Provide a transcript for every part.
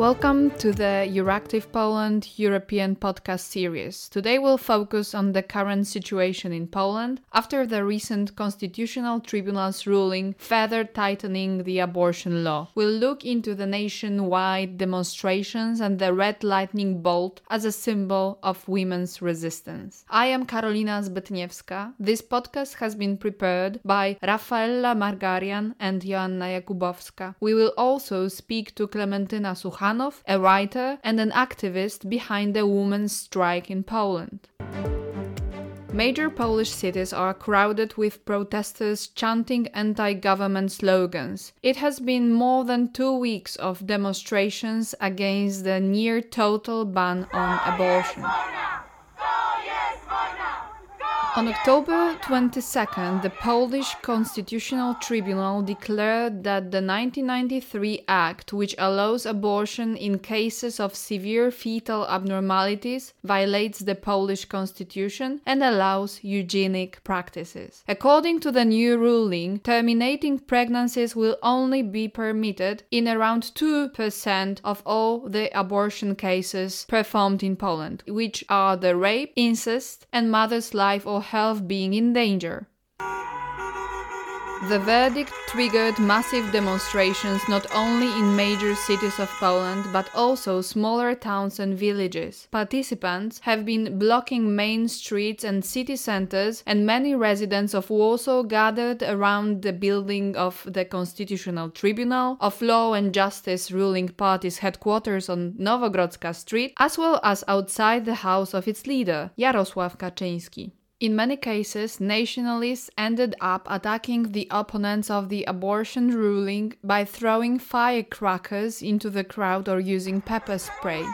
Welcome to the Euractiv Poland European podcast series. Today we'll focus on the current situation in Poland after the recent Constitutional Tribunal's ruling further tightening the abortion law. We'll look into the nationwide demonstrations and the red lightning bolt as a symbol of women's resistance. I am Karolina Zbytniewska. This podcast has been prepared by Rafaela Margarian and Joanna Jakubowska. We will also speak to Klementyna A writer and an activist behind the women's strike in Poland. Major Polish cities are crowded with protesters chanting anti government slogans. It has been more than two weeks of demonstrations against the near total ban on abortion. On October 22nd, the Polish Constitutional Tribunal declared that the 1993 Act, which allows abortion in cases of severe fetal abnormalities, violates the Polish constitution and allows eugenic practices. According to the new ruling, terminating pregnancies will only be permitted in around 2% of all the abortion cases performed in Poland, which are the rape, incest, and mother's life or health being in danger. The verdict triggered massive demonstrations not only in major cities of Poland but also smaller towns and villages. Participants have been blocking main streets and city centers, and many residents of Warsaw gathered around the building of the Constitutional Tribunal, of Law and Justice ruling party's headquarters on Nowogrodzka Street, as well as outside the house of its leader, Jarosław Kaczyński. In many cases, nationalists ended up attacking the opponents of the abortion ruling by throwing firecrackers into the crowd or using pepper spray.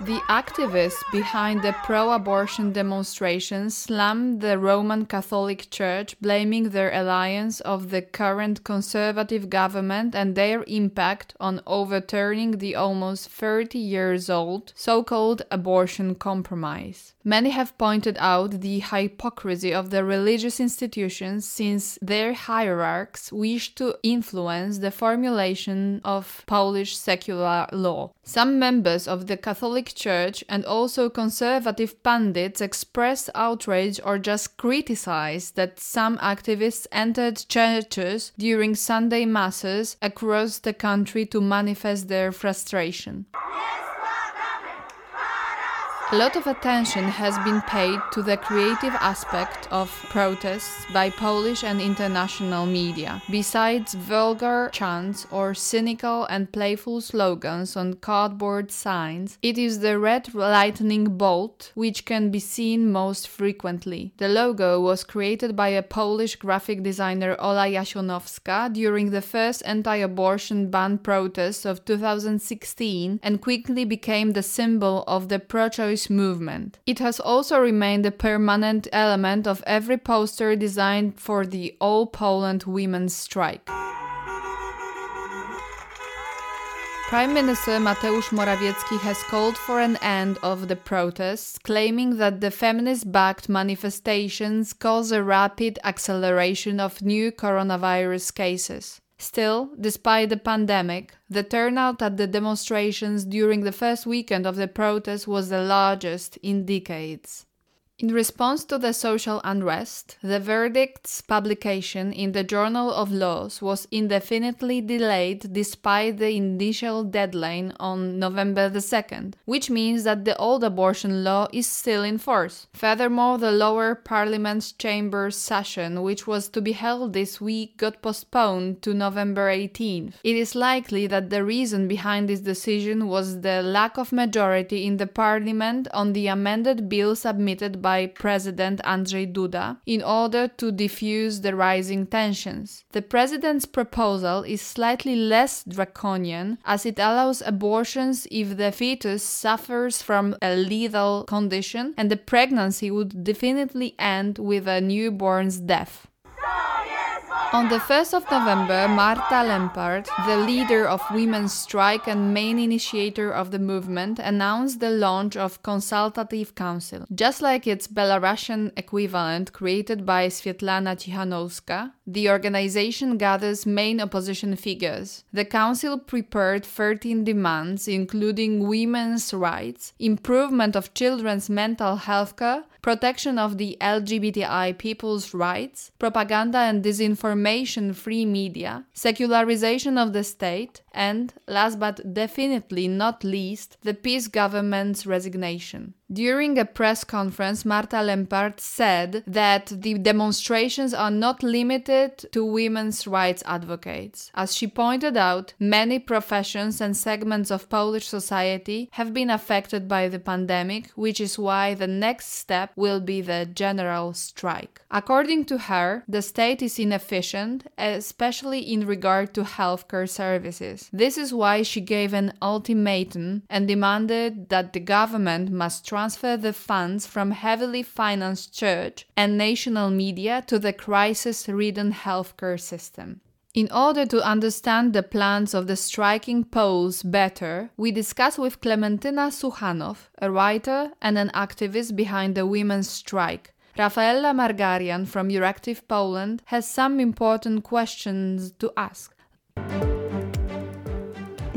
The activists behind the pro abortion demonstrations slammed the Roman Catholic Church, blaming their alliance of the current conservative government and their impact on overturning the almost 30 years old so called abortion compromise. Many have pointed out the hypocrisy of the religious institutions since their hierarchs wish to influence the formulation of Polish secular law. Some members of the Catholic Church and also conservative pundits express outrage or just criticize that some activists entered churches during Sunday masses across the country to manifest their frustration. A lot of attention has been paid to the creative aspect of protests by Polish and international media. Besides vulgar chants or cynical and playful slogans on cardboard signs, it is the red lightning bolt which can be seen most frequently. The logo was created by a Polish graphic designer Ola Jasionowska during the first anti-abortion ban protests of 2016 and quickly became the symbol of the pro-choice movement. It has also remained a permanent element of every poster designed for the All Poland Women's Strike. Prime Minister Mateusz Morawiecki has called for an end of the protests, claiming that the feminist backed manifestations cause a rapid acceleration of new coronavirus cases. Still, despite the pandemic, the turnout at the demonstrations during the first weekend of the protest was the largest in decades. In response to the social unrest, the verdict's publication in the Journal of Laws was indefinitely delayed despite the initial deadline on November the 2nd, which means that the old abortion law is still in force. Furthermore, the lower parliament's chamber session, which was to be held this week, got postponed to November 18th. It is likely that the reason behind this decision was the lack of majority in the parliament on the amended bill submitted by by President Andrzej Duda in order to diffuse the rising tensions. The president's proposal is slightly less draconian as it allows abortions if the fetus suffers from a lethal condition and the pregnancy would definitely end with a newborn's death. On the 1st of November, Marta Lempart, the leader of Women's Strike and main initiator of the movement, announced the launch of Consultative Council. Just like its Belarusian equivalent created by Svetlana Tikhanovska, The organization gathers main opposition figures. The council prepared 13 demands, including women's rights, improvement of children's mental health care, protection of the LGBTI people's rights, propaganda and disinformation free media, secularization of the state, and, last but definitely not least, the PiS government's resignation. During a press conference, Marta Lempart said that the demonstrations are not limited to women's rights advocates. As she pointed out, many professions and segments of Polish society have been affected by the pandemic, which is why the next step will be the general strike. According to her, the state is inefficient, especially in regard to healthcare services. This is why she gave an ultimatum and demanded that the government must try transfer the funds from heavily financed church and national media to the crisis ridden healthcare system. In order to understand the plans of the striking Poles better, we discuss with Klementyna Suchanow, a writer and an activist behind the women's strike. Rafaela Margarian from Euractiv Poland has some important questions to ask.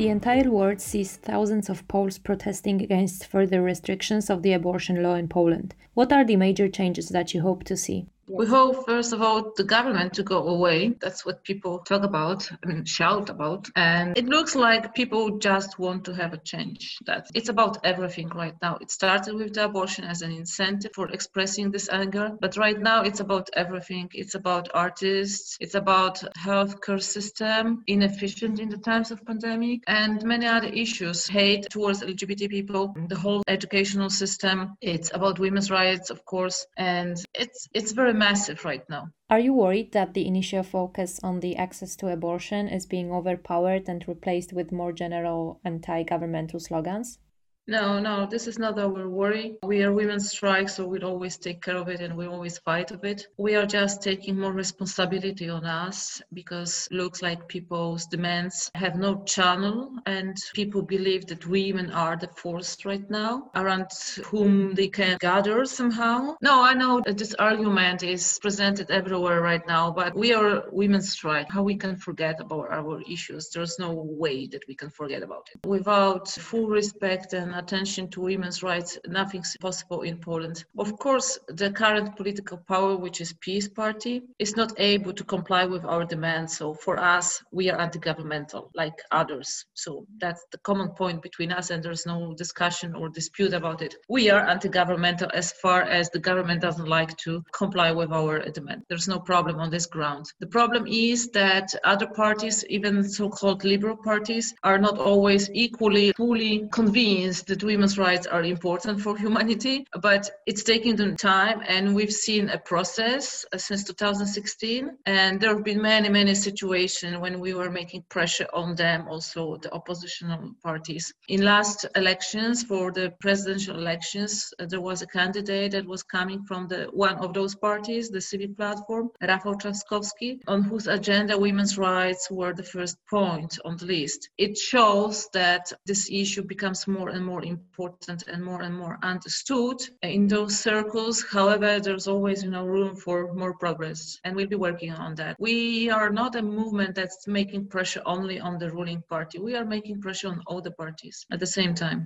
The entire world sees thousands of Poles protesting against further restrictions of the abortion law in Poland. What are the major changes that you hope to see? We hope, first of all, the government to go away. That's what people talk about and shout about. And it looks like people just want to have a change. That it's about everything right now. It started with the abortion as an incentive for expressing this anger, but right now it's about everything. It's about artists. It's about healthcare system inefficient in the times of pandemic, and many other issues. Hate towards LGBT people, the whole educational system. It's about women's rights, of course, and it's it's very massive right now. Are you worried that the initial focus on the access to abortion is being overpowered and replaced with more general anti governmental slogans? No, no, this is not our worry. We are women's strike, so we'll always take care of it and we always fight of it. We are just taking more responsibility on us because looks like people's demands have no channel and people believe that women are the force right now around whom they can gather somehow. No, I know that this argument is presented everywhere right now, but we are women's strike. How we can forget about our issues? There's no way that we can forget about it. Without full respect and attention to women's rights, nothing's possible in Poland. Of course, the current political power, which is PiS Party, is not able to comply with our demands. So for us, we are anti-governmental, like others. So that's the common point between us, and there's no discussion or dispute about it. We are anti-governmental as far as the government doesn't like to comply with our demand. There's no problem on this ground. The problem is that other parties, even so-called liberal parties, are not always equally fully convinced that women's rights are important for humanity, but it's taking them time. And we've seen a process uh, since 2016. And there have been many, many situations when we were making pressure on them, also the oppositional parties. In last elections, for the presidential elections, uh, there was a candidate that was coming from the one of those parties, the Civic Platform, Rafał Trzaskowski, on whose agenda women's rights were the first point on the list. It shows that this issue becomes more and more more important and more and more understood in those circles. However, there's always you know room for more progress, and we'll be working on that. We are not a movement that's making pressure only on the ruling party. We are making pressure on all the parties at the same time.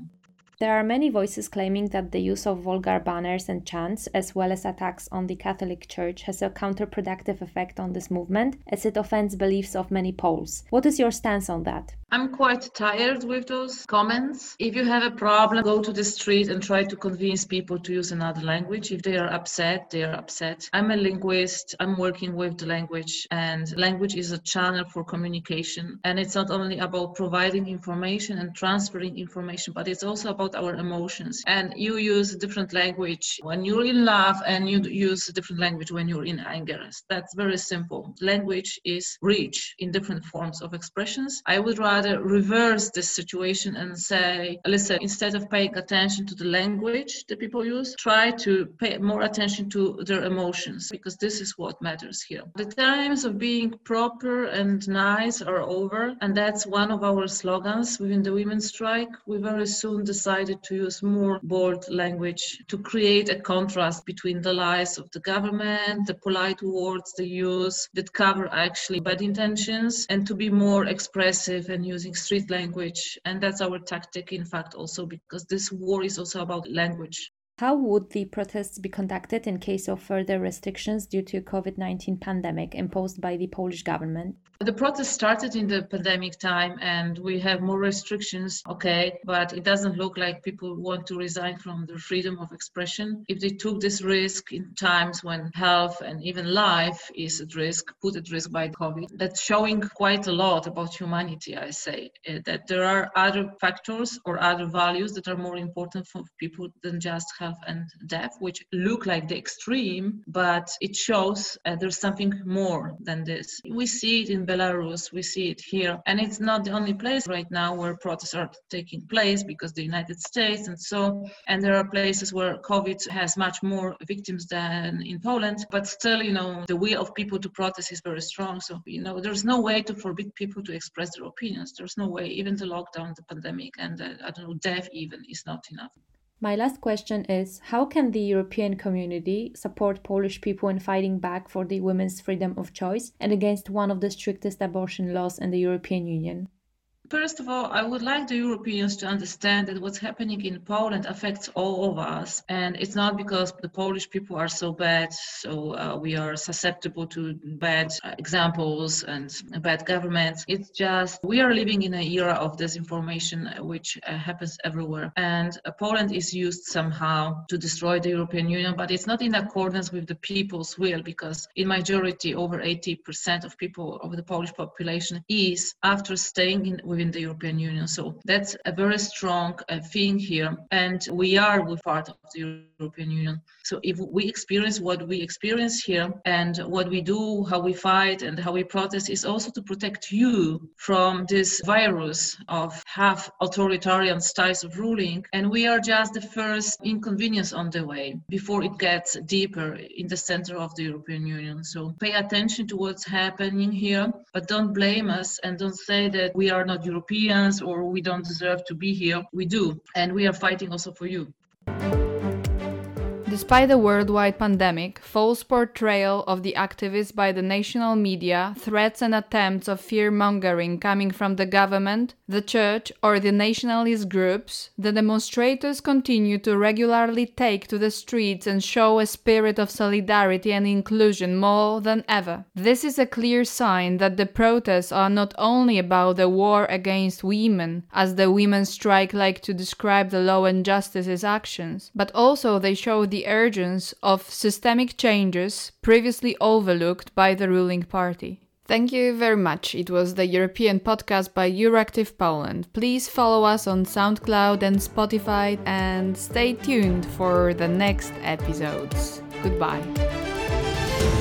There are many voices claiming that the use of vulgar banners and chants, as well as attacks on the Catholic Church, has a counterproductive effect on this movement, as it offends beliefs of many Poles. What is your stance on that? I'm quite tired with those comments. If you have a problem, go to the street and try to convince people to use another language. If they are upset, they are upset. I'm a linguist. I'm working with the language, and language is a channel for communication. And it's not only about providing information and transferring information, but it's also about our emotions. And you use different language when you're in love, and you use a different language when you're in anger. That's very simple. Language is rich in different forms of expressions. I would rather rather reverse this situation and say, listen, instead of paying attention to the language that people use, try to pay more attention to their emotions because this is what matters here. The times of being proper and nice are over, and that's one of our slogans within the women's strike. We very soon decided to use more bold language to create a contrast between the lies of the government, the polite words they use that cover actually bad intentions, and to be more expressive and using street language. And that's our tactic, in fact, also because this war is also about language. How would the protests be conducted in case of further restrictions due to COVID-19 pandemic imposed by the Polish government? The protest started in the pandemic time and we have more restrictions, okay, but it doesn't look like people want to resign from their freedom of expression. If they took this risk in times when health and even life is at risk, put at risk by COVID, that's showing quite a lot about humanity, I say, uh, that there are other factors or other values that are more important for people than just health and death, which look like the extreme, but it shows uh, there's something more than this. We see it in Belarus, we see it here. And it's not the only place right now where protests are taking place because the United States and so, and there are places where COVID has much more victims than in Poland, but still, you know, the will of people to protest is very strong. So, you know, there's no way to forbid people to express their opinions. There's no way, even the lockdown, the pandemic, and uh, I don't know, death even is not enough. My last question is How can the European community support Polish people in fighting back for the women's freedom of choice and against one of the strictest abortion laws in the European Union? First of all, I would like the Europeans to understand that what's happening in Poland affects all of us. And it's not because the Polish people are so bad, so uh, we are susceptible to bad uh, examples and bad governments. It's just we are living in an era of disinformation, which uh, happens everywhere. And uh, Poland is used somehow to destroy the European Union, but it's not in accordance with the people's will because in majority, over 80% of people of the Polish population is after staying in within the European Union. So that's a very strong uh, thing here. And we are with part of the European Union. So if we experience what we experience here and what we do, how we fight and how we protest is also to protect you from this virus of half authoritarian styles of ruling. And we are just the first inconvenience on the way before it gets deeper in the center of the European Union. So pay attention to what's happening here, but don't blame us and don't say that we are not Europeans or we don't deserve to be here. We do. And we are fighting also for you. Despite the worldwide pandemic, false portrayal of the activists by the national media, threats and attempts of fear mongering coming from the government, the church, or the nationalist groups, the demonstrators continue to regularly take to the streets and show a spirit of solidarity and inclusion more than ever. This is a clear sign that the protests are not only about the war against women, as the women's strike like to describe the law and justice's actions, but also they show the urgence of systemic changes previously overlooked by the ruling party. Thank you very much. It was the European podcast by Euractiv Poland. Please follow us on SoundCloud and Spotify and stay tuned for the next episodes. Goodbye.